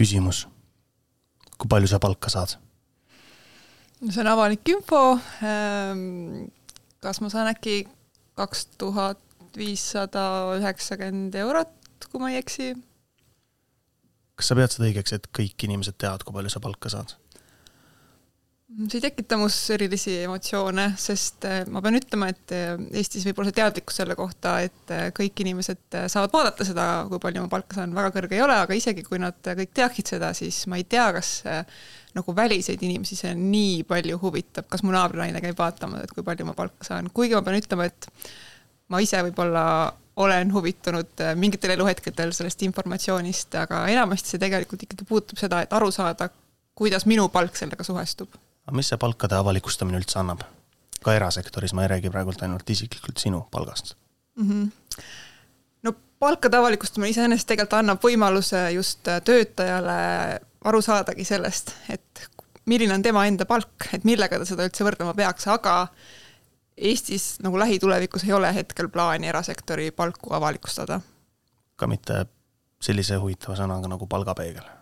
küsimus. kui palju sa palka saad? see on avalik info. Ehm, kas ma saan äkki kaks tuhat viissada üheksakümmend eurot, kui ma ei eksi? kas sa pead seda õigeks, et kõik inimesed teavad, kui palju sa palka saad? See ei tekita mus erilisi emotsioone, sest eh, ma pean ütlema, et eh, Eestis võib-olla see teadlikkus selle kohta, et eh, kõik inimesed saavad vaadata seda, kui palju ma palka saan, väga kõrge ei ole, aga isegi kui nad kõik teaksid seda, siis ma ei tea, kas nagu väliseid inimesi see nii palju huvitab, kas mu naabrinaine käib vaatamas, et kui palju ma palka saan, kuigi ma pean ütlema, et ma ise võib-olla olen huvitunud mingitel eluhetkedel sellest informatsioonist, aga enamasti see tegelikult ikkagi puudutab seda, et aru saada, kuidas minu palk sellega suhestub aga mis see palkade avalikustamine üldse annab? ka erasektoris, ma ei räägi praegult ainult isiklikult sinu palgast mm. -hmm. no palkade avalikustamine iseenesest tegelikult annab võimaluse just töötajale aru saadagi sellest, et milline on tema enda palk, et millega ta seda üldse võrdlema peaks, aga Eestis nagu lähitulevikus ei ole hetkel plaani erasektori palku avalikustada. ka mitte sellise huvitava sõnaga nagu palgapeegel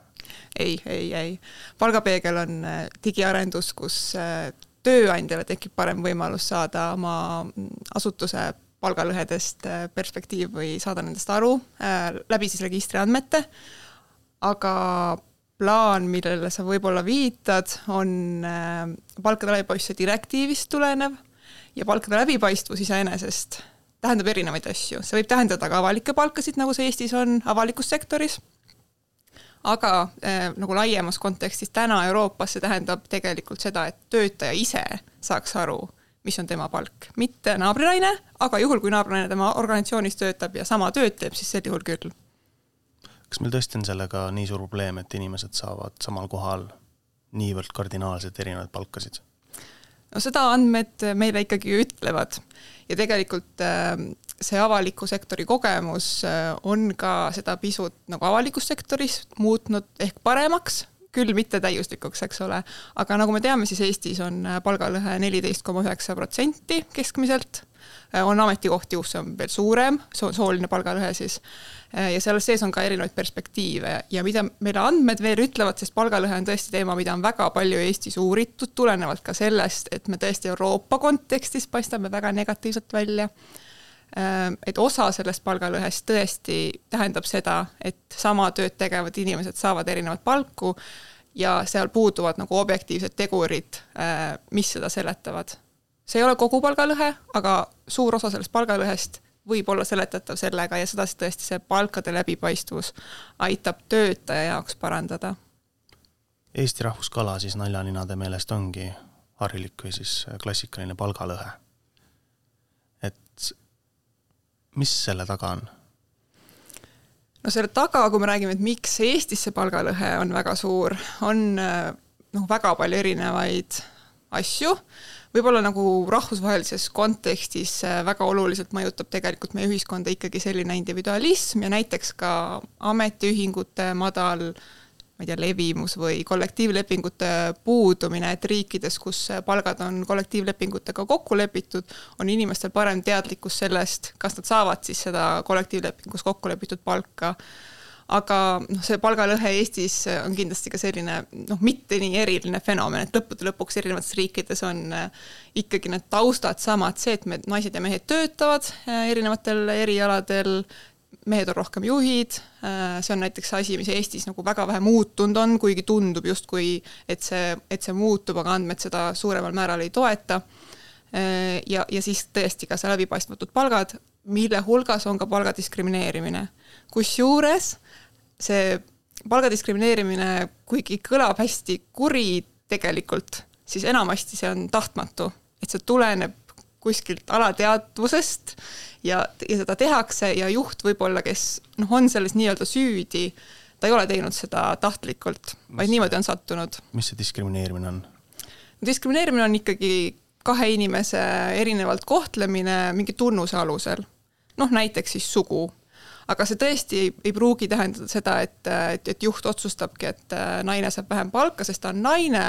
ei, ei, ei. palgapeegel on äh, digiarendus, kus äh, tööandjale tekib parem võimalus saada oma mm, asutuse palgalõhedest äh, perspektiiv või saada nendest aru läbi siis registriandmete, aga plaan, millele sa võib-olla viitad, on palkade läbipaistvuse direktiivist tulenev ja palkade läbipaistvus iseenesest tähendab erinevaid asju, see võib tähendada ka avalikke palkasid, nagu see Eestis on avalikus sektoris aga äh, nagu laiemas kontekstis täna Euroopas see tähendab tegelikult seda, et töötaja ise saaks aru, mis on tema palk, mitte naabrinaine, aga juhul, kui naabrinaine tema organisatsioonis töötab ja sama tööd teeb, siis sel juhul küll. kas meil tõesti on sellega nii suur probleem, et inimesed saavad samal kohal niivõrd kardinaalselt erinevaid palkasid? No seda andmed meile ikkagi ütlevad. Ja tegelikult äh, see avaliku sektori kogemus äh, on ka seda pisut nagu avalikus sektoris muutnud ehk paremaks, küll mitte täiuslikuks, eks ole, aga nagu me teame, siis Eestis on äh, palgalõhe neliteist koma üheksa protsenti keskmiselt, on ametikohti, kus see on veel suurem, sooline palgalõhe siis, ja selles sees on ka erinevaid perspektiive. Ja mida meile andmed veel ütlevad, sest palgalõhe on tõesti teema, mida on väga palju Eestis uuritud, tulenevalt ka sellest, et me tõesti Euroopa kontekstis paistame väga negatiivselt välja. Ehm, et osa sellest palgalõhest tõesti tähendab seda, et sama tööd tegevad inimesed saavad erinevat palku ja seal puuduvad nagu objektiivsed tegurid, mis seda seletavad. See ei ole kogu palgalõhe, aga suur osa sellest palgalõhest võib olla seletatav sellega ja sedasi tõesti see palkade läbipaistvus aitab töötaja jaoks parandada. Eesti rahvuskala siis naljaninade meelest ongi harilik või siis klassikaline palgalõhe mis selle taga on? no selle taga, kui me räägime, et miks Eestis see palgalõhe on väga suur, on noh, väga palju erinevaid asju, võib-olla nagu rahvusvahelises kontekstis väga oluliselt mõjutab tegelikult meie ühiskonda ikkagi selline individualism ja näiteks ka ametiühingute madal äh, ma ei tea, levimus või kollektiivlepingute puudumine, et riikides, kus palgad on kollektiivlepingutega kokku lepitud, on inimestel parem teadlikkus sellest, kas nad saavad siis seda kollektiivlepingus kokku lepitud palka aga noh, see palgalõhe Eestis on kindlasti ka selline noh, mitte nii eriline fenomen, et lõppude lõpuks erinevates riikides on äh, ikkagi need taustad samad, see, et me, naised ja mehed töötavad äh, erinevatel erialadel, mehed on rohkem juhid, äh, see on näiteks asi, mis Eestis nagu väga vähe muutunud on, kuigi tundub justkui, et see, et see muutub, aga andmed seda suuremal määral ei toeta. Ja, ja siis tõesti ka see läbipaistmatud palgad, mille hulgas on ka palga diskrimineerimine. kusjuures see palga diskrimineerimine, kuigi kõlab hästi kuri tegelikult, siis enamasti see on tahtmatu, et see tuleneb kuskilt alateadvusest ja, ja seda tehakse ja juht võib-olla, kes noh, on selles nii-öelda süüdi, ta ei ole teinud seda tahtlikult, vaid niimoodi on sattunud. mis see diskrimineerimine on? diskrimineerimine on ikkagi kahe inimese erinevalt kohtlemine mingi tunnuse alusel. noh, näiteks siis sugu. Aga see tõesti ei, ei pruugi tähendada seda, et, et, et juht otsustabki, et äh, naine saab vähem palka, sest ta on naine,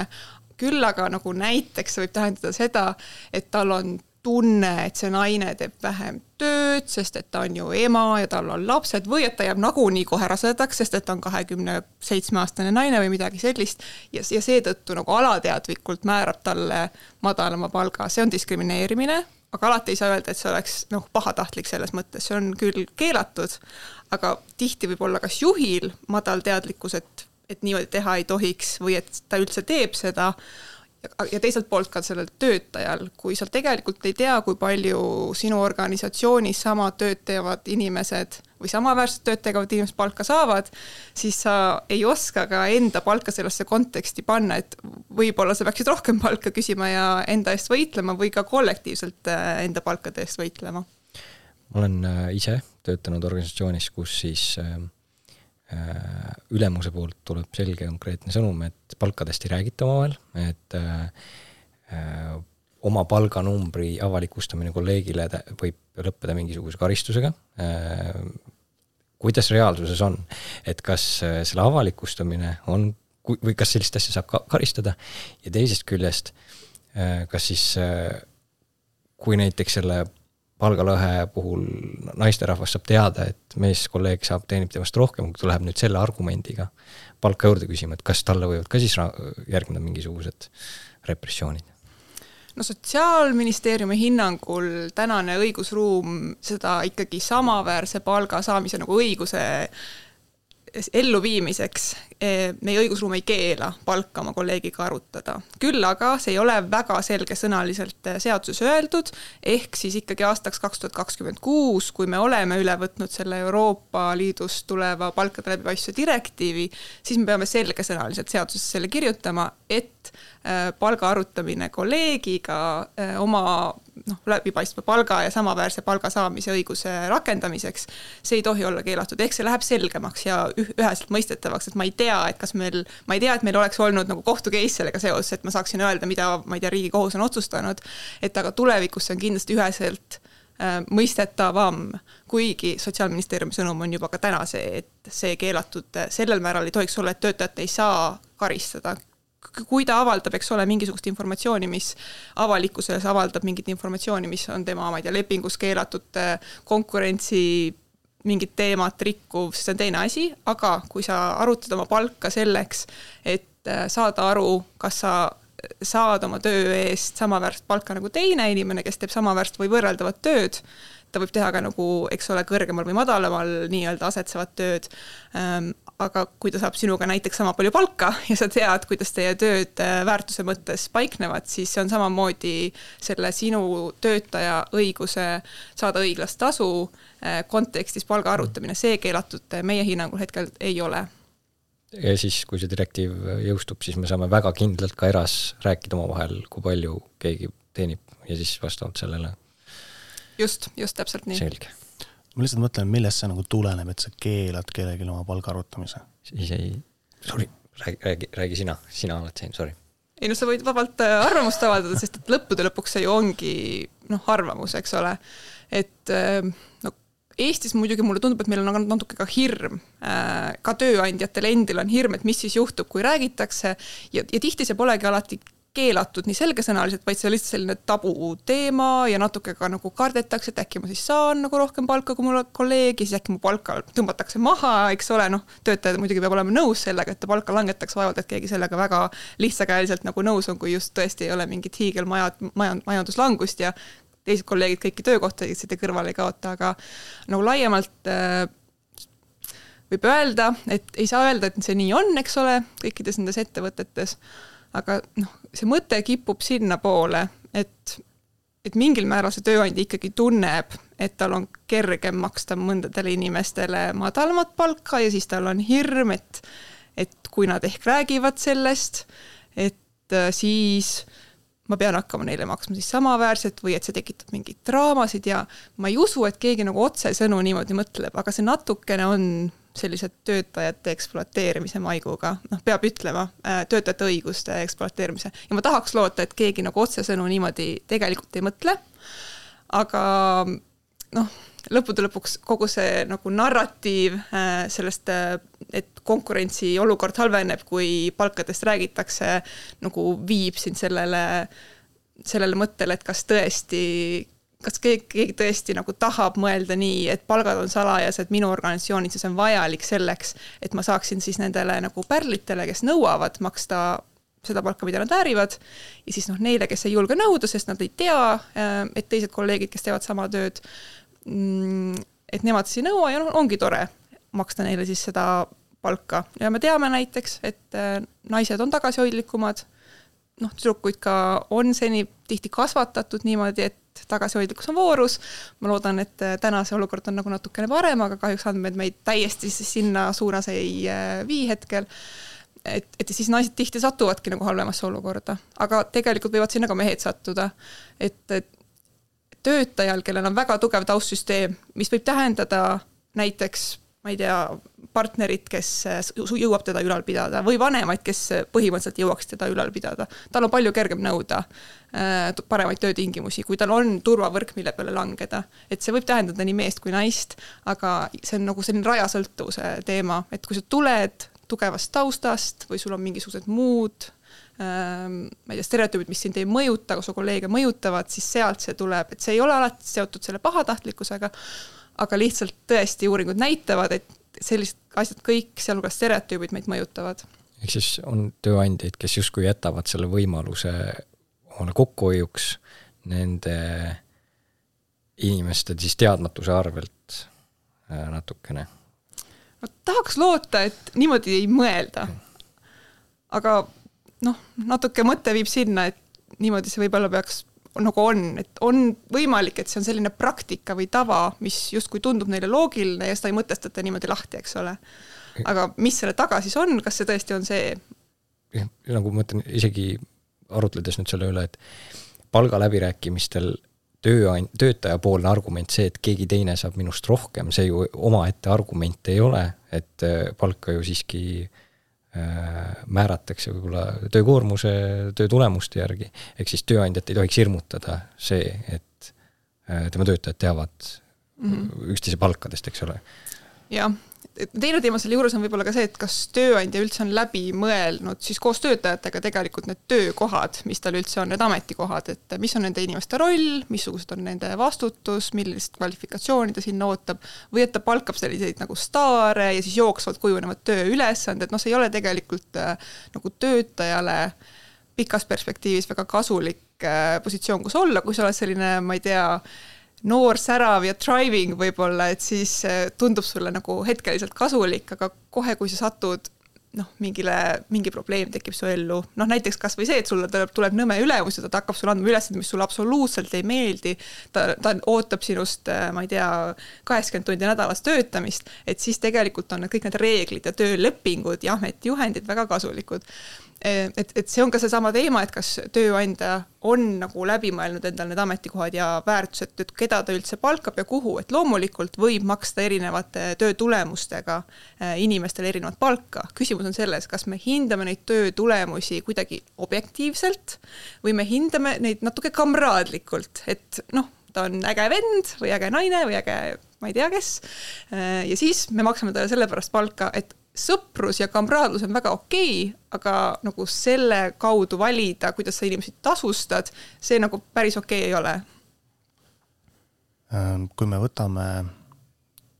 küll aga nagu näiteks see võib tähendada seda, et tal on tunne, et see naine teeb vähem tööd, sest et ta on ju ema ja tal on lapsed või et ta jääb nagunii kohe rasedaks, sest et ta on kahekümne seitsme aastane naine või midagi sellist. ja, ja seetõttu nagu alateadlikult määrab talle madalama palga, see on diskrimineerimine, aga alati ei saa öelda, et see oleks noh, pahatahtlik selles mõttes, see on küll keelatud, aga tihti võib olla kas juhil madal teadlikkus, et, et niimoodi teha ei tohiks või et ta üldse teeb seda. Ja teiselt poolt ka sellel töötajal, kui sa tegelikult ei tea, kui palju sinu organisatsioonis sama tööd teevad inimesed või samaväärset tööd tegevad inimesed palka saavad, siis sa ei oska ka enda palka sellesse konteksti panna, et võib-olla sa peaksid rohkem palka küsima ja enda eest võitlema või ka kollektiivselt äh, enda palkade eest võitlema. ma olen äh, ise töötanud organisatsioonis, kus siis äh, ülemuse poolt tuleb selge konkreetne sõnum, et palkadest ei räägita omavahel, et oma palganumbri avalikustamine kolleegile võib lõppeda mingisuguse karistusega äh,. kuidas reaalsuses on, et kas äh, selle avalikustamine on, või kas sellist asja saab ka karistada ja teisest küljest äh, kas siis kui näiteks selle palgalõhe puhul naisterahvas saab teada, et meeskolleeg saab, teenib temast rohkem, kui ta läheb nüüd selle argumendiga palka juurde küsima, et kas talle võivad ka siis järgneda mingisugused repressioonid? No Sotsiaalministeeriumi hinnangul tänane õigusruum seda ikkagi samaväärse palga saamise nagu õiguse elluviimiseks eh, meie õigusruum ei keela palka oma kolleegiga arutada. küll aga see ei ole väga selgesõnaliselt eh, seaduses öeldud, ehk siis ikkagi aastaks kaks tuhat kakskümmend kuus, kui me oleme üle võtnud selle Euroopa Liidust tuleva palkade läbipaistvuse direktiivi, siis me peame selgesõnaliselt seadusesse selle kirjutama, et eh, palga arutamine kolleegiga oma noh, läbipaistva palga ja samaväärse palga saamise õiguse rakendamiseks, see ei tohi olla keelatud, ehk see läheb selgemaks ja üheselt mõistetavaks, et ma ei tea, et kas meil, ma ei tea, et meil oleks olnud nagu kohtu case sellega seoses, et ma saaksin öelda, mida, ma ei tea, Riigikohus on otsustanud, et aga tulevikus see on kindlasti üheselt äh, mõistetavam, kuigi Sotsiaalministeeriumi sõnum on juba ka täna see, et see keelatud sellel määral ei tohiks olla, et töötajat ei saa karistada kui ta avaldab, eks ole, mingisugust informatsiooni, mis avalikkuses avaldab mingit informatsiooni, mis on tema, ma ei tea, lepingus keelatud konkurentsi mingit teemat rikkuv, siis see on teine asi, aga kui sa arutad oma palka selleks, et äh, saada aru, kas sa saad oma töö eest samaväärset palka nagu teine inimene, kes teeb samaväärset või võrreldavat tööd, ta võib teha ka nagu, eks ole, kõrgemal või madalamal nii-öelda asetsevat tööd ähm,, aga kui ta saab sinuga näiteks sama palju palka ja sa tead, kuidas teie tööd äh, väärtuse mõttes paiknevad, siis see on samamoodi selle sinu töötaja õiguse saada õiglast tasu äh, kontekstis palga arutamine, see keelatud meie hinnangul hetkel ei ole ja siis, kui see direktiiv jõustub, siis me saame väga kindlalt ka eras rääkida omavahel, kui palju keegi teenib ja siis vastavalt sellele. Just, just täpselt nii. selge ma lihtsalt mõtlen, millest see nagu tuleneb, et sa keelad kellelgi oma palga arvutamise? siis ei, sorry, räägi, räägi, räägi sina, sina oled siin, sorry. ei no sa võid vabalt äh, arvamust avaldada, sest et lõppude lõpuks see ju ongi noh, arvamus, eks ole. et äh, no Eestis muidugi mulle tundub, et meil on natuke ka hirm, äh, ka tööandjatel endil on hirm, et mis siis juhtub, kui räägitakse ja, ja tihti see polegi alati keelatud nii selgesõnaliselt, vaid see on lihtsalt selline tabuteema ja natuke ka nagu kardetakse, et äkki ma siis saan nagu rohkem palka kui mul kolleeg ja siis äkki mu palka tõmmatakse maha, eks ole, noh, töötaja muidugi peab olema nõus sellega, et ta palka langetatakse, vaevalt et keegi sellega väga lihtsakäeliselt nagu nõus on, kui just tõesti ei ole mingit hiigelmajad, majand-, majanduslangust ja teised kolleegid kõiki töökohtasid ja kõrvale ei kaota, aga nagu laiemalt äh, võib öelda, et ei saa öelda, et see nii on, eks ole, kõikides nendes ettevõtetes aga noh, see mõte kipub sinnapoole, et, et mingil määral see tööandja ikkagi tunneb, et tal on kergem maksta mõndadele inimestele madalamat palka ja siis tal on hirm, et, et kui nad ehk räägivad sellest, et äh, siis ma pean hakkama neile maksma siis samaväärset või et see tekitab mingeid draamasid ja ma ei usu, et keegi nagu otsesõnu niimoodi mõtleb, aga see natukene on sellise töötajate ekspluateerimise maiguga, noh, peab ütlema, äh, töötajate õiguste ekspluateerimise. Ja ma tahaks loota, et keegi nagu otsesõnu niimoodi tegelikult ei mõtle, aga noh, lõppude lõpuks kogu see nagu narratiiv äh, sellest, äh, et konkurentsiolukord halveneb, kui palkadest räägitakse, nagu viib sind sellele sellele mõttele, et kas tõesti kas keegi, keegi tõesti nagu tahab mõelda nii, et palgad on salajased minu organisatsioonis ja see on vajalik selleks, et ma saaksin siis nendele nagu pärlitele, kes nõuavad, maksta seda palka, mida nad väärivad. ja siis noh, neile, kes ei julge nõuda, sest nad ei tea, äh, et teised kolleegid, kes teevad sama tööd, mm, et nemad siis ei nõua ja noh, ongi tore maksta neile siis seda palka ja me teame näiteks, et äh, naised on tagasihoidlikumad noh, tüdrukuid ka on seni tihti kasvatatud niimoodi, et tagasihoidlikkus on voorus. ma loodan, et äh, täna see olukord on nagu natukene parem, aga kahjuks andmed meid täiesti sinna suunas ei äh, vii hetkel. et, et siis naised tihti satuvadki nagu halvemasse olukorda, aga tegelikult võivad sinna ka mehed sattuda. et, et töötajal, kellel on väga tugev taustsüsteem, mis võib tähendada näiteks ma ei tea, partnerit, kes jõuab teda ülal pidada või vanemaid, kes põhimõtteliselt jõuaks teda ülal pidada. tal on palju kergem nõuda äh, paremaid töötingimusi, kui tal on turvavõrk, mille peale langeda. et see võib tähendada nii meest kui naist, aga see on nagu selline rajasõltuvuse teema, et kui sa tuled tugevast taustast või sul on mingisugused muud ähm, ma ei tea, stereotüübid, mis sind ei mõjuta, aga su kolleege mõjutavad, siis sealt see tuleb, et see ei ole alati seotud selle pahatahtlikkusega aga lihtsalt tõesti uuringud näitavad, et sellised asjad kõik, sealhulgas stereotüübid meid mõjutavad. ehk siis on tööandjaid, kes justkui jätavad selle võimaluse omale kokkuhoiuks nende inimeste siis teadmatuse arvelt äh, natukene. no tahaks loota, et niimoodi ei mõelda. aga noh, natuke mõte viib sinna, et niimoodi see võib-olla peaks nagu on, et on võimalik, et see on selline praktika või tava, mis justkui tundub neile loogiline ja seda ei mõtestata niimoodi lahti, eks ole. aga mis selle taga siis on, kas see tõesti on see? jah, nagu ma mõtlen, isegi arutledes nüüd selle üle, et palgaläbirääkimistel tööand-, töötajapoolne argument see, et keegi teine saab minust rohkem, see ju omaette argument ei ole, et äh, palka ju siiski Äh, määratakse võib-olla töökoormuse, töö tulemuste järgi, ehk siis tööandjat ei tohiks hirmutada see, et äh, tema töötajad teavad mm -hmm. üksteise palkadest, eks ole. jah, teine teema selle juures on võib-olla ka see, et kas tööandja üldse on läbi mõelnud siis koos töötajatega tegelikult need töökohad, mis tal üldse on, need ametikohad, et mis on nende inimeste roll, missugused on nende vastutus, millist kvalifikatsiooni ta sinna ootab, või et ta palkab selliseid nagu staare ja siis jooksvalt kujunevad tööülesanded, noh, see ei ole tegelikult äh, nagu töötajale pikas perspektiivis väga kasulik äh, positsioon, kus olla, kui sa oled selline, ma ei tea, noor, särav ja driving võib-olla, et siis äh, tundub sulle nagu hetkeliselt kasulik, aga kohe, kui sa satud noh, mingile, mingi probleem tekib su ellu, noh näiteks kasvõi see, et sulle tuleb, tuleb nõme ülemus ja ta hakkab sulle andma ülesandeid, mis sulle absoluutselt ei meeldi. ta, ta ootab sinust, äh, ma ei tea, kaheksakümmend tundi nädalas töötamist, et siis tegelikult on need kõik need reeglid ja töölepingud ja ametijuhendid väga kasulikud et, et see on ka seesama teema, et kas tööandja on nagu läbi mõelnud endal need ametikohad ja väärtused, et keda ta üldse palkab ja kuhu, et loomulikult võib maksta erinevate töö tulemustega äh, inimestele erinevat palka. küsimus on selles, kas me hindame neid töö tulemusi kuidagi objektiivselt või me hindame neid natuke kamraadlikult, et noh, ta on äge vend või äge naine või äge ma ei tea kes. Äh, ja siis me maksame talle sellepärast palka, et sõprus ja kamraadlus on väga okei okay,, aga nagu selle kaudu valida, kuidas sa inimesi tasustad, see nagu päris okei okay ei ole. Ähm, kui me võtame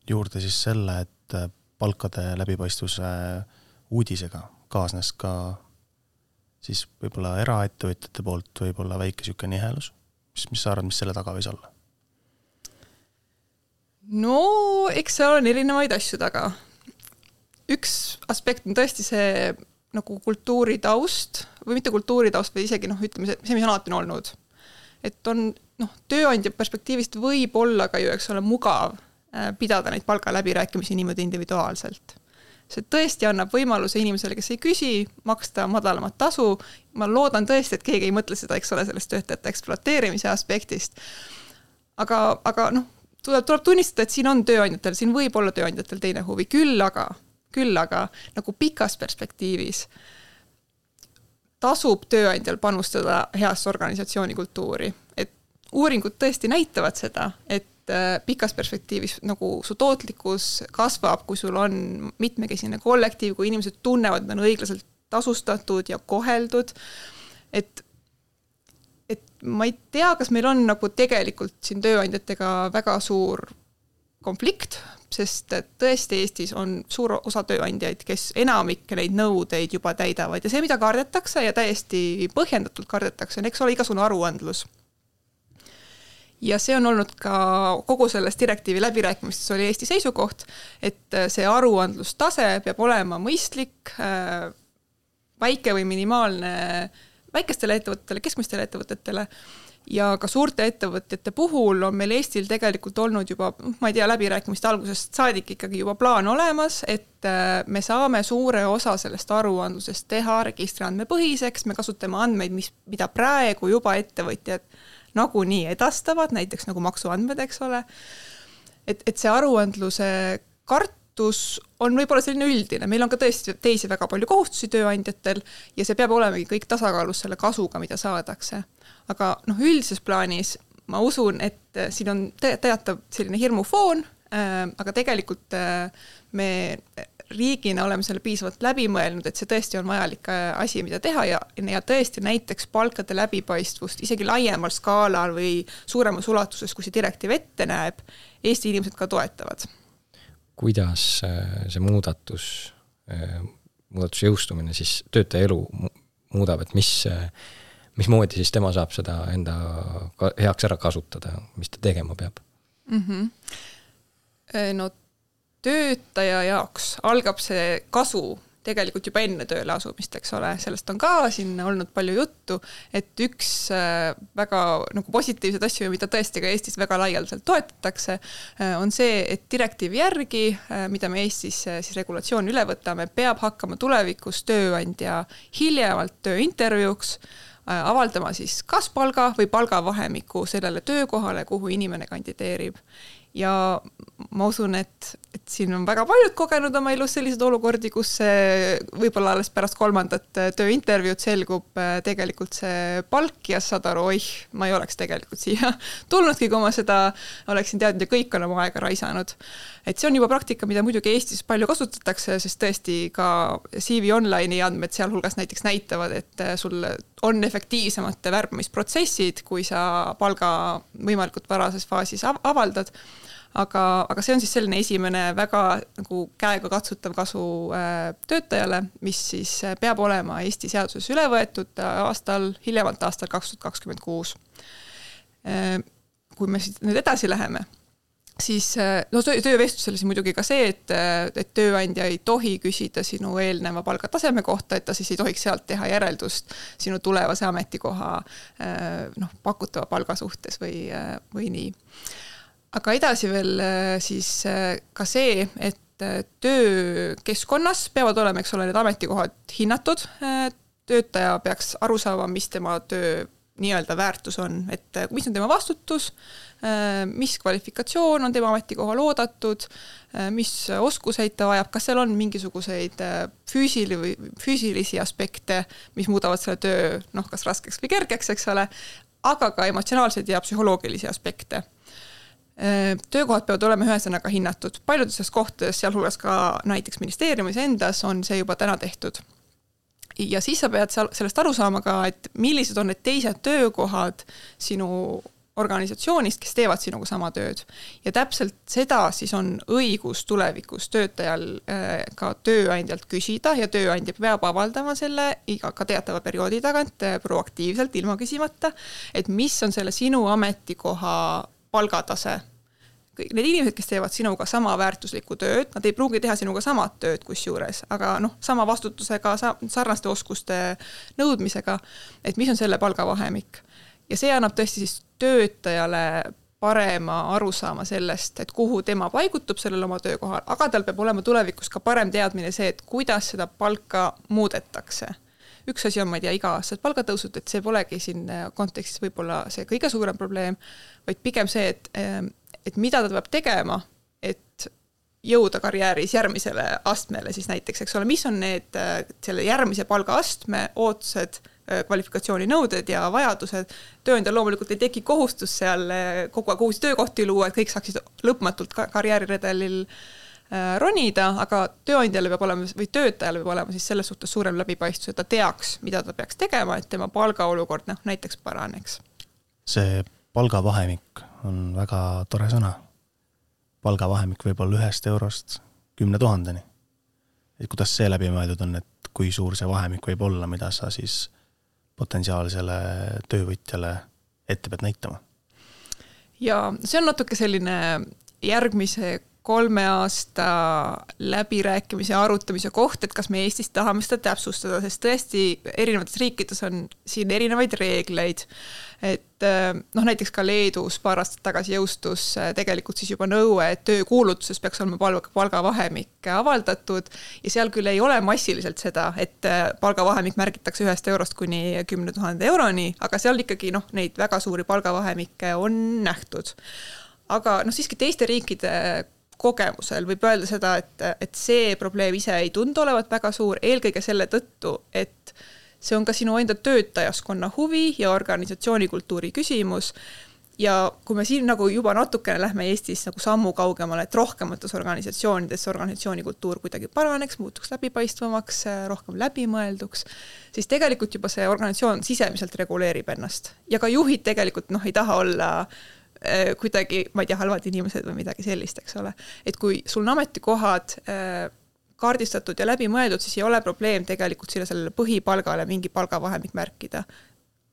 juurde siis selle, et äh, palkade läbipaistvuse uudisega kaasnes ka siis võib-olla eraettevõtjate poolt võib-olla väike niisugune nihelus, mis, mis sa arvad, mis selle taga võis olla? no eks seal on erinevaid asju taga üks aspekt on tõesti see nagu kultuuritaust või mitte kultuuritaust, vaid isegi noh, ütleme see, see, mis on alati olnud. et on noh, tööandja perspektiivist võib olla ka ju, eks ole, mugav äh, pidada neid palgaläbirääkimisi niimoodi individuaalselt. see tõesti annab võimaluse inimesele, kes ei küsi, maksta madalamat tasu. ma loodan tõesti, et keegi ei mõtle seda, eks ole, sellest töötajate ekspluateerimise aspektist. aga, aga noh, tuleb, tuleb tunnistada, et siin on tööandjatel, siin võib olla tööandjatel teine huvi, küll aga küll aga nagu pikas perspektiivis tasub tööandjal panustada heasse organisatsiooni kultuuri, et uuringud tõesti näitavad seda, et äh, pikas perspektiivis nagu su tootlikkus kasvab, kui sul on mitmekesine kollektiiv, kui inimesed tunnevad, et on õiglaselt tasustatud ja koheldud. et et ma ei tea, kas meil on nagu tegelikult siin tööandjatega väga suur konflikt, sest et tõesti Eestis on suur osa tööandjaid, kes enamik neid nõudeid juba täidavad. Ja see, mida kardetakse ja täiesti põhjendatult kardetakse, on, eks ole, igasugune aruandlus. Ja see on olnud ka kogu selles direktiivi läbirääkimistes oli Eesti seisukoht, et see aruandlustase peab olema mõistlik, äh, väike või minimaalne väikestele ettevõtetele, keskmistele ettevõtetele ja ka suurte ettevõtjate puhul on meil Eestil tegelikult olnud juba, ma ei tea, läbirääkimiste algusest saadik ikkagi juba plaan olemas, et äh, me saame suure osa sellest aruandlusest teha registriandmepõhiseks, me kasutame andmeid, mis, mida praegu juba ettevõtjad nagunii edastavad, näiteks nagu maksuandmed, eks ole. et, et see aruandluse kartus on võib-olla selline üldine, meil on ka tõesti teisi väga palju kohustusi tööandjatel ja see peab olemegi kõik tasakaalus selle kasuga, mida saadakse. Aga noh, üldises plaanis ma usun, et siin on teatav selline hirmufoon äh,, aga tegelikult äh, me riigina oleme selle piisavalt läbi mõelnud, et see tõesti on vajalik äh, asi, mida teha ja, ja tõesti näiteks palkade läbipaistvust isegi laiemal skaalal või suuremas ulatuses, kui see direktiiv ette näeb, Eesti inimesed ka toetavad. kuidas äh, see muudatus, äh, muudatuse jõustumine siis töötaja elu muudab, et mis, mismoodi siis tema saab seda enda heaks ära kasutada, mis ta tegema peab mm? -hmm. no töötaja jaoks algab see kasu tegelikult juba enne tööle asumist, eks ole, sellest on ka siin olnud palju juttu, et üks äh, väga nagu positiivseid asju, mida tõesti ka Eestis väga laialdaselt toetatakse, äh, on see, et direktiivi järgi, äh, mida me Eestis siis regulatsiooni üle võtame, peab hakkama tulevikus tööandja hiljemalt tööintervjuuks avaldama siis kas palga või palgavahemiku sellele töökohale, kuhu inimene kandideerib. Ja ma usun, et, et siin on väga paljud kogenud oma elus selliseid olukordi, kus võib-olla alles pärast kolmandat äh, tööintervjuud selgub äh, tegelikult see palk ja saad aru, oih, ma ei oleks tegelikult siia tulnudki, kui ma seda oleksin teadnud ja kõik on oma aega raisanud. et see on juba praktika, mida muidugi Eestis palju kasutatakse, sest tõesti ka CV Online'i andmed sealhulgas näiteks näitavad, et äh, sul on efektiivsemad värbamisprotsessid, kui sa palga võimalikult varases faasis avaldad aga, aga see on siis selline esimene väga nagu käegakatsutav kasu äh, töötajale, mis siis äh, peab olema Eesti seaduses üle võetud äh, aastal, hiljemalt aastal kaks tuhat kakskümmend kuus. kui me siit nüüd edasi läheme siis no töövestlusel siis muidugi ka see, et, et tööandja ei tohi küsida sinu eelneva palgataseme kohta, et ta siis ei tohiks sealt teha järeldust sinu tulevase ametikoha noh, pakutava palga suhtes või, või nii aga edasi veel äh, siis äh, ka see, et äh, töökeskkonnas peavad olema, eks ole, need ametikohad hinnatud, töötaja peaks aru saama, mis tema töö nii-öelda väärtus on, et mis on tema vastutus, mis kvalifikatsioon on tema ametikohal oodatud, mis oskuseid ta vajab, kas seal on mingisuguseid füüsili- või füüsilisi aspekte, mis muudavad selle töö noh, kas raskeks või kergeks, eks ole, aga ka emotsionaalseid ja psühholoogilisi aspekte töökohad peavad olema ühesõnaga hinnatud, paljudes kohtades, sealhulgas ka näiteks ministeeriumis endas on see juba täna tehtud. ja siis sa pead seal sellest aru saama ka, et millised on need teised töökohad sinu organisatsioonist, kes teevad sinuga sama tööd. ja täpselt seda siis on õigus tulevikus töötajal äh, ka tööandjalt küsida ja tööandja peab avaldama selle iga, ka teatava perioodi tagant äh, proaktiivselt, ilma küsimata, et mis on selle sinu ametikoha palgatase kõik need inimesed, kes teevad sinuga sama väärtuslikku tööd, nad ei pruugi teha sinuga samat tööd kusjuures, aga noh, sama vastutusega, sarnaste oskuste nõudmisega, et mis on selle palgavahemik. ja see annab tõesti siis töötajale parema arusaama sellest, et kuhu tema paigutub sellel oma töökohal, aga tal peab olema tulevikus ka parem teadmine see, et kuidas seda palka muudetakse üks asi on, ma ei tea, iga-aastased palgatõusud, et see polegi siin kontekstis võib-olla see kõige suurem probleem, vaid pigem see, et et mida ta peab tegema, et jõuda karjääris järgmisele astmele siis näiteks, eks ole, mis on need äh, selle järgmise palgaastme ootused, äh, kvalifikatsiooninõuded ja vajadused. tööandjal loomulikult ei teki kohustus seal äh, kogu aeg uusi töökohti luua, et kõik saaksid lõpmatult karjääriredelil ronida, aga tööandjale peab olema või töötajale peab olema siis selles suhtes suurem läbipaistvus, et ta teaks, mida ta peaks tegema, et tema palgaolukord noh, näiteks paraneks. see palgavahemik on väga tore sõna. palgavahemik võib olla ühest eurost kümne tuhandeni. et kuidas see läbi mõeldud on, et kui suur see vahemik võib olla, mida sa siis potentsiaalsele töövõtjale ette pead näitama? ja see on natuke selline järgmise kolme aasta läbirääkimise ja arutamise koht, et kas me Eestis tahame seda täpsustada, sest tõesti erinevates riikides on siin erinevaid reegleid et äh, noh, näiteks ka Leedus paar aastat tagasi jõustus äh, tegelikult siis juba nõue, et töökuulutuses peaks olema palga, palgavahemik avaldatud ja seal küll ei ole massiliselt seda, et äh, palgavahemik märgitakse ühest eurost kuni kümne tuhande euroni, aga seal ikkagi noh, neid väga suuri palgavahemikke on nähtud. aga noh, siiski teiste riikide kogemusel võib öelda seda, et, et see probleem ise ei tundu olevat väga suur, eelkõige selle tõttu, et see on ka sinu enda töötajaskonna huvi ja organisatsioonikultuuri küsimus. ja kui me siin nagu juba natukene lähme Eestis nagu sammu kaugemale, et rohkemates organisatsioonides organisatsioonikultuur kuidagi paraneks, muutuks läbipaistvamaks, rohkem läbimõelduks, siis tegelikult juba see organisatsioon sisemiselt reguleerib ennast ja ka juhid tegelikult noh, ei taha olla äh, kuidagi, ma ei tea, halvad inimesed või midagi sellist, eks ole. et kui sul on ametikohad äh, kaardistatud ja läbimõeldud, siis ei ole probleem tegelikult sinna sellele põhipalgale mingi palgavahemik märkida.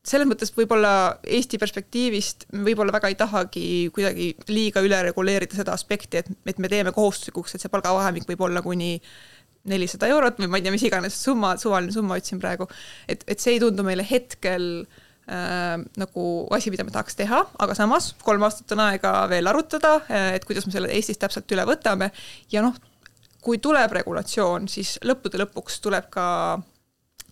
selles mõttes võib-olla Eesti perspektiivist võib-olla väga ei tahagi kuidagi liiga üle reguleerida seda aspekti, et, et me teeme kohustuslikuks, et see palgavahemik võib olla kuni nelisada eurot või ma ei tea, mis iganes summa, suvaline summa ütlesin praegu, et, et see ei tundu meile hetkel äh, nagu asi, mida me tahaks teha, aga samas kolm aastat on aega veel arutada, et kuidas me selle Eestis täpselt üle võtame. Ja noh, kui tuleb regulatsioon, siis lõppude lõpuks tuleb ka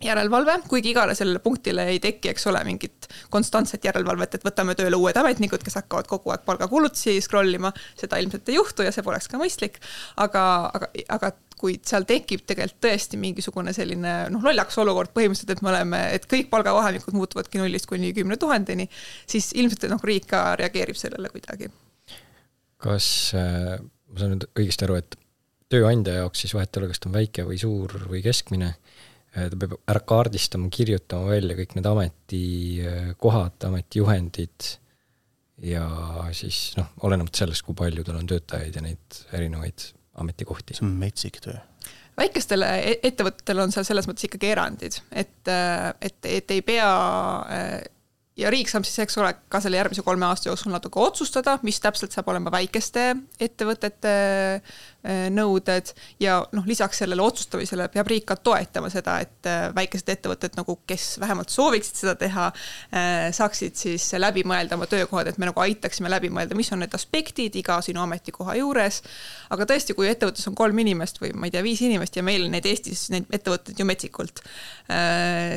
järelevalve, kuigi igale sellele punktile ei teki, eks ole, mingit konstantset järelevalvet, et võtame tööle uued ametnikud, kes hakkavad kogu aeg palgakulutusi scroll ima, seda ilmselt ei juhtu ja see poleks ka mõistlik. aga, aga, aga kui seal tekib tegelikult tõesti mingisugune selline noh, lollakas olukord põhimõtteliselt, et me oleme, et kõik palgavahemikud muutuvadki nullist kuni kümne tuhandeni, siis ilmselt noh, riik ka reageerib sellele kuidagi. kas äh, ma saan nüüd õigesti aru, et tööandja jaoks siis vahet ei ole, kas ta on väike või suur või keskmine, ta peab ära kaardistama, kirjutama välja kõik need ametikohad, ametijuhendid ja siis noh, olenemata sellest, kui palju tal on töötajaid ja neid erinevaid ametikohti. see on metsik töö väikestele e-, ettevõtetele on seal selles mõttes ikkagi erandid, et, äh, et, et ei pea äh, ja riik saab siis, eks ole, ka selle järgmise kolme aasta jooksul natuke otsustada, mis täpselt saab olema väikeste ettevõtete äh, nõuded ja noh, lisaks sellele otsustamisele peab riik ka toetama seda, et äh, väikesed ettevõtted nagu, kes vähemalt sooviksid seda teha, äh, saaksid siis läbi mõelda oma töökohad, et me nagu aitaksime läbi mõelda, mis on need aspektid iga sinu ametikoha juures. aga tõesti, kui ettevõttes on kolm inimest või ma ei tea, viis inimest ja meil neid Eestis, neid ettevõtteid ju metsikult,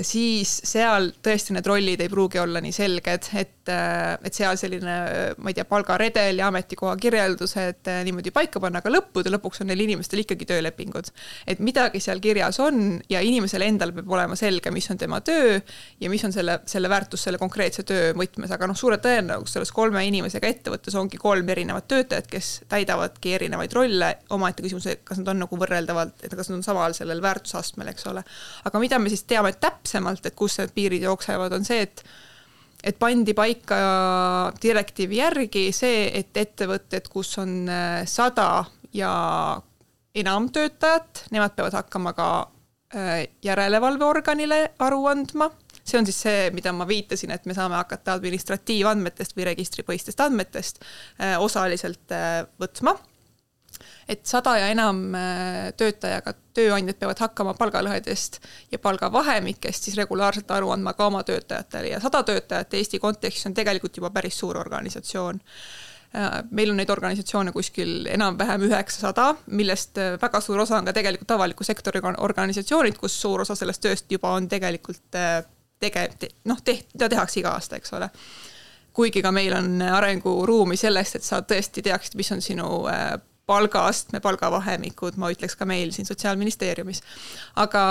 siis seal tõesti need rollid ei pruugi olla nii selged, et, et seal selline, ma ei tea, palgaredel ja ametikoha kirjeldused niimoodi paika panna, aga lõppude lõpuks on neil inimestel ikkagi töölepingud. et midagi seal kirjas on ja inimesel endal peab olema selge, mis on tema töö ja mis on selle, selle väärtus selle konkreetse töö võtmes, aga noh, suure tõenäosusega selles kolme inimesega ettevõttes ongi kolm erinevat töötajat, kes täidavadki erinevaid rolle, omaette küsimus, kas nad on nagu võrreldavalt, et kas nad on samal sellel väärtusastmel, eks ole. aga mida me siis teame täpsemalt, et kus need piirid jooksevad, on see, et et pandi paika direktiivi järgi see, et ettevõtted, kus on äh, sada ja enam töötajat, nemad peavad hakkama ka äh, järelevalveorganile aru andma. see on siis see, mida ma viitasin, et me saame hakata administratiivandmetest või registripõhistest andmetest äh, osaliselt võtma. Et sada ja enam äh, töötajaga tööandjad peavad hakkama palgalõhedest ja palgavahemikest siis regulaarselt aru andma ka oma töötajatele. Ja sada töötajat Eesti kontekstis on tegelikult juba päris suur organisatsioon. äh, meil on neid organisatsioone kuskil enam-vähem üheksasada, millest äh, väga suur osa on ka tegelikult avaliku sektori organisatsioonid, kus suur osa sellest tööst juba on tegelikult tege-, noh, teht-, mida tehakse iga aasta, eks ole. kuigi ka meil on arenguruumi sellest, et sa tõesti teaksid, mis on sinu palgaastme, palgavahemikud, ma ütleks ka meil siin Sotsiaalministeeriumis. aga,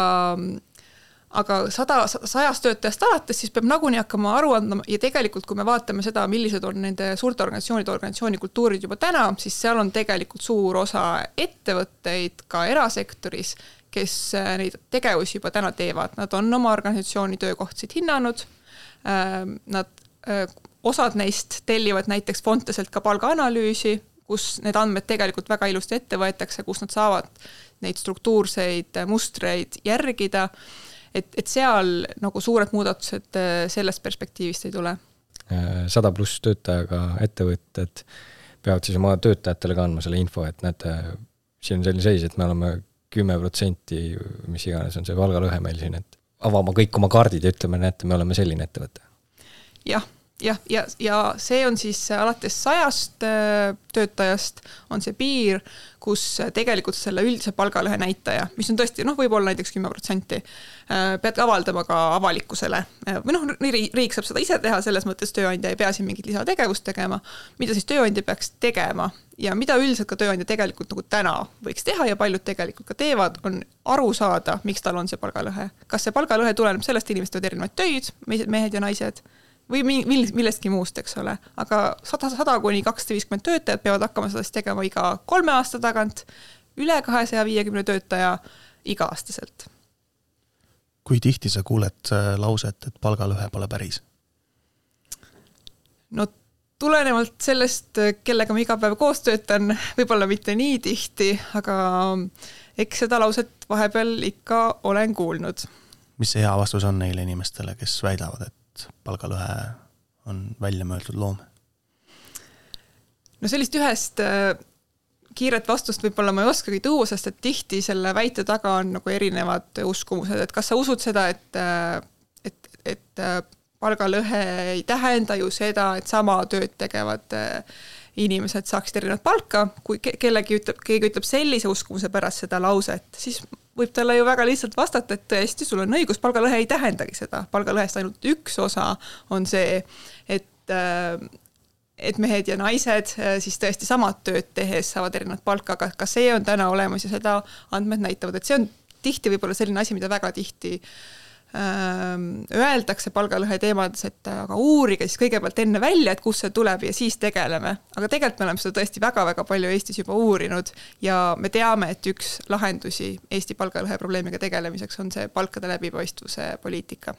aga sada, sajast töötajast alates, siis peab nagunii hakkama aru andma ja tegelikult, kui me vaatame seda, millised on nende suurte organisatsioonide organisatsiooni kultuurid juba täna, siis seal on tegelikult suur osa ettevõtteid ka erasektoris, kes äh, neid tegevusi juba täna teevad, nad on oma organisatsiooni töökohtasid hinnanud, ähm, nad, äh, osad neist tellivad näiteks Fonteselt ka palgaanalüüsi, kus need andmed tegelikult väga ilusti ette võetakse, kus nad saavad neid struktuurseid mustreid järgida et, et seal nagu suured muudatused äh, sellest perspektiivist ei tule. Äh, sada pluss töötajaga ettevõtted peavad siis oma töötajatele ka andma selle info, et näete, siin on selline seis, et me oleme kümme protsenti, mis iganes on see palgalõhe meil siin, et avama kõik oma kaardid ja ütleme, näete, me oleme selline ettevõte. jah jah, ja, ja, ja see on siis alates sajast äh, töötajast on see piir, kus tegelikult selle üldise palgalõhe näitaja, mis on tõesti noh, võib-olla näiteks kümme protsenti, äh, pead avaldama ka avalikkusele. Äh, või noh, riik saab seda ise teha, selles mõttes tööandja ei pea siin mingit lisategevust tegema. mida siis tööandja peaks tegema ja mida üldiselt ka tööandja tegelikult nagu täna võiks teha ja paljud tegelikult ka teevad, on aru saada, miks tal on see palgalõhe. kas see palgalõhe tuleneb sellest, inimesed teevad erinevaid töid, mehed ja naised või mill-, millestki muust, eks ole, aga sada, sada kuni kakssada viiskümmend töötajat peavad hakkama seda siis tegema iga kolme aasta tagant, üle kahesaja viiekümne töötaja iga-aastaselt. kui tihti sa kuuled äh, lauset, et palgalõhe pole päris? no tulenevalt sellest, kellega ma iga päev koos töötan, võib-olla mitte nii tihti, aga eks seda lauset vahepeal ikka olen kuulnud. mis see hea vastus on neile inimestele, kes väidavad, et et palgalõhe on väljamõeldud loom? no sellist ühest äh, kiiret vastust võib-olla ma ei oskagi tuua, sest et tihti selle väite taga on nagu erinevad uskumused, et kas sa usud seda, et, äh, et, et äh, palgalõhe ei tähenda ju seda, et sama tööd tegevad inimesed saaksid erinevat palka, kui kellegi ütleb, keegi ütleb sellise uskumuse pärast seda lauset, siis võib talle ju väga lihtsalt vastata, et tõesti, sul on õigus, palgalõhe ei tähendagi seda, palgalõhest ainult üks osa on see, et äh, et mehed ja naised äh, siis tõesti samad tööd tehes saavad erinevat palka, aga ka see on täna olemas ja seda andmed näitavad, et see on tihti võib-olla selline asi, mida väga tihti äh, öeldakse palgalõhe teemades, et aga uurige siis kõigepealt enne välja, et kust see tuleb ja siis tegeleme. aga tegelikult me oleme seda tõesti väga-väga palju Eestis juba uurinud ja me teame, et üks lahendusi Eesti palgalõhe probleemiga tegelemiseks on see palkade läbipaistvuse poliitika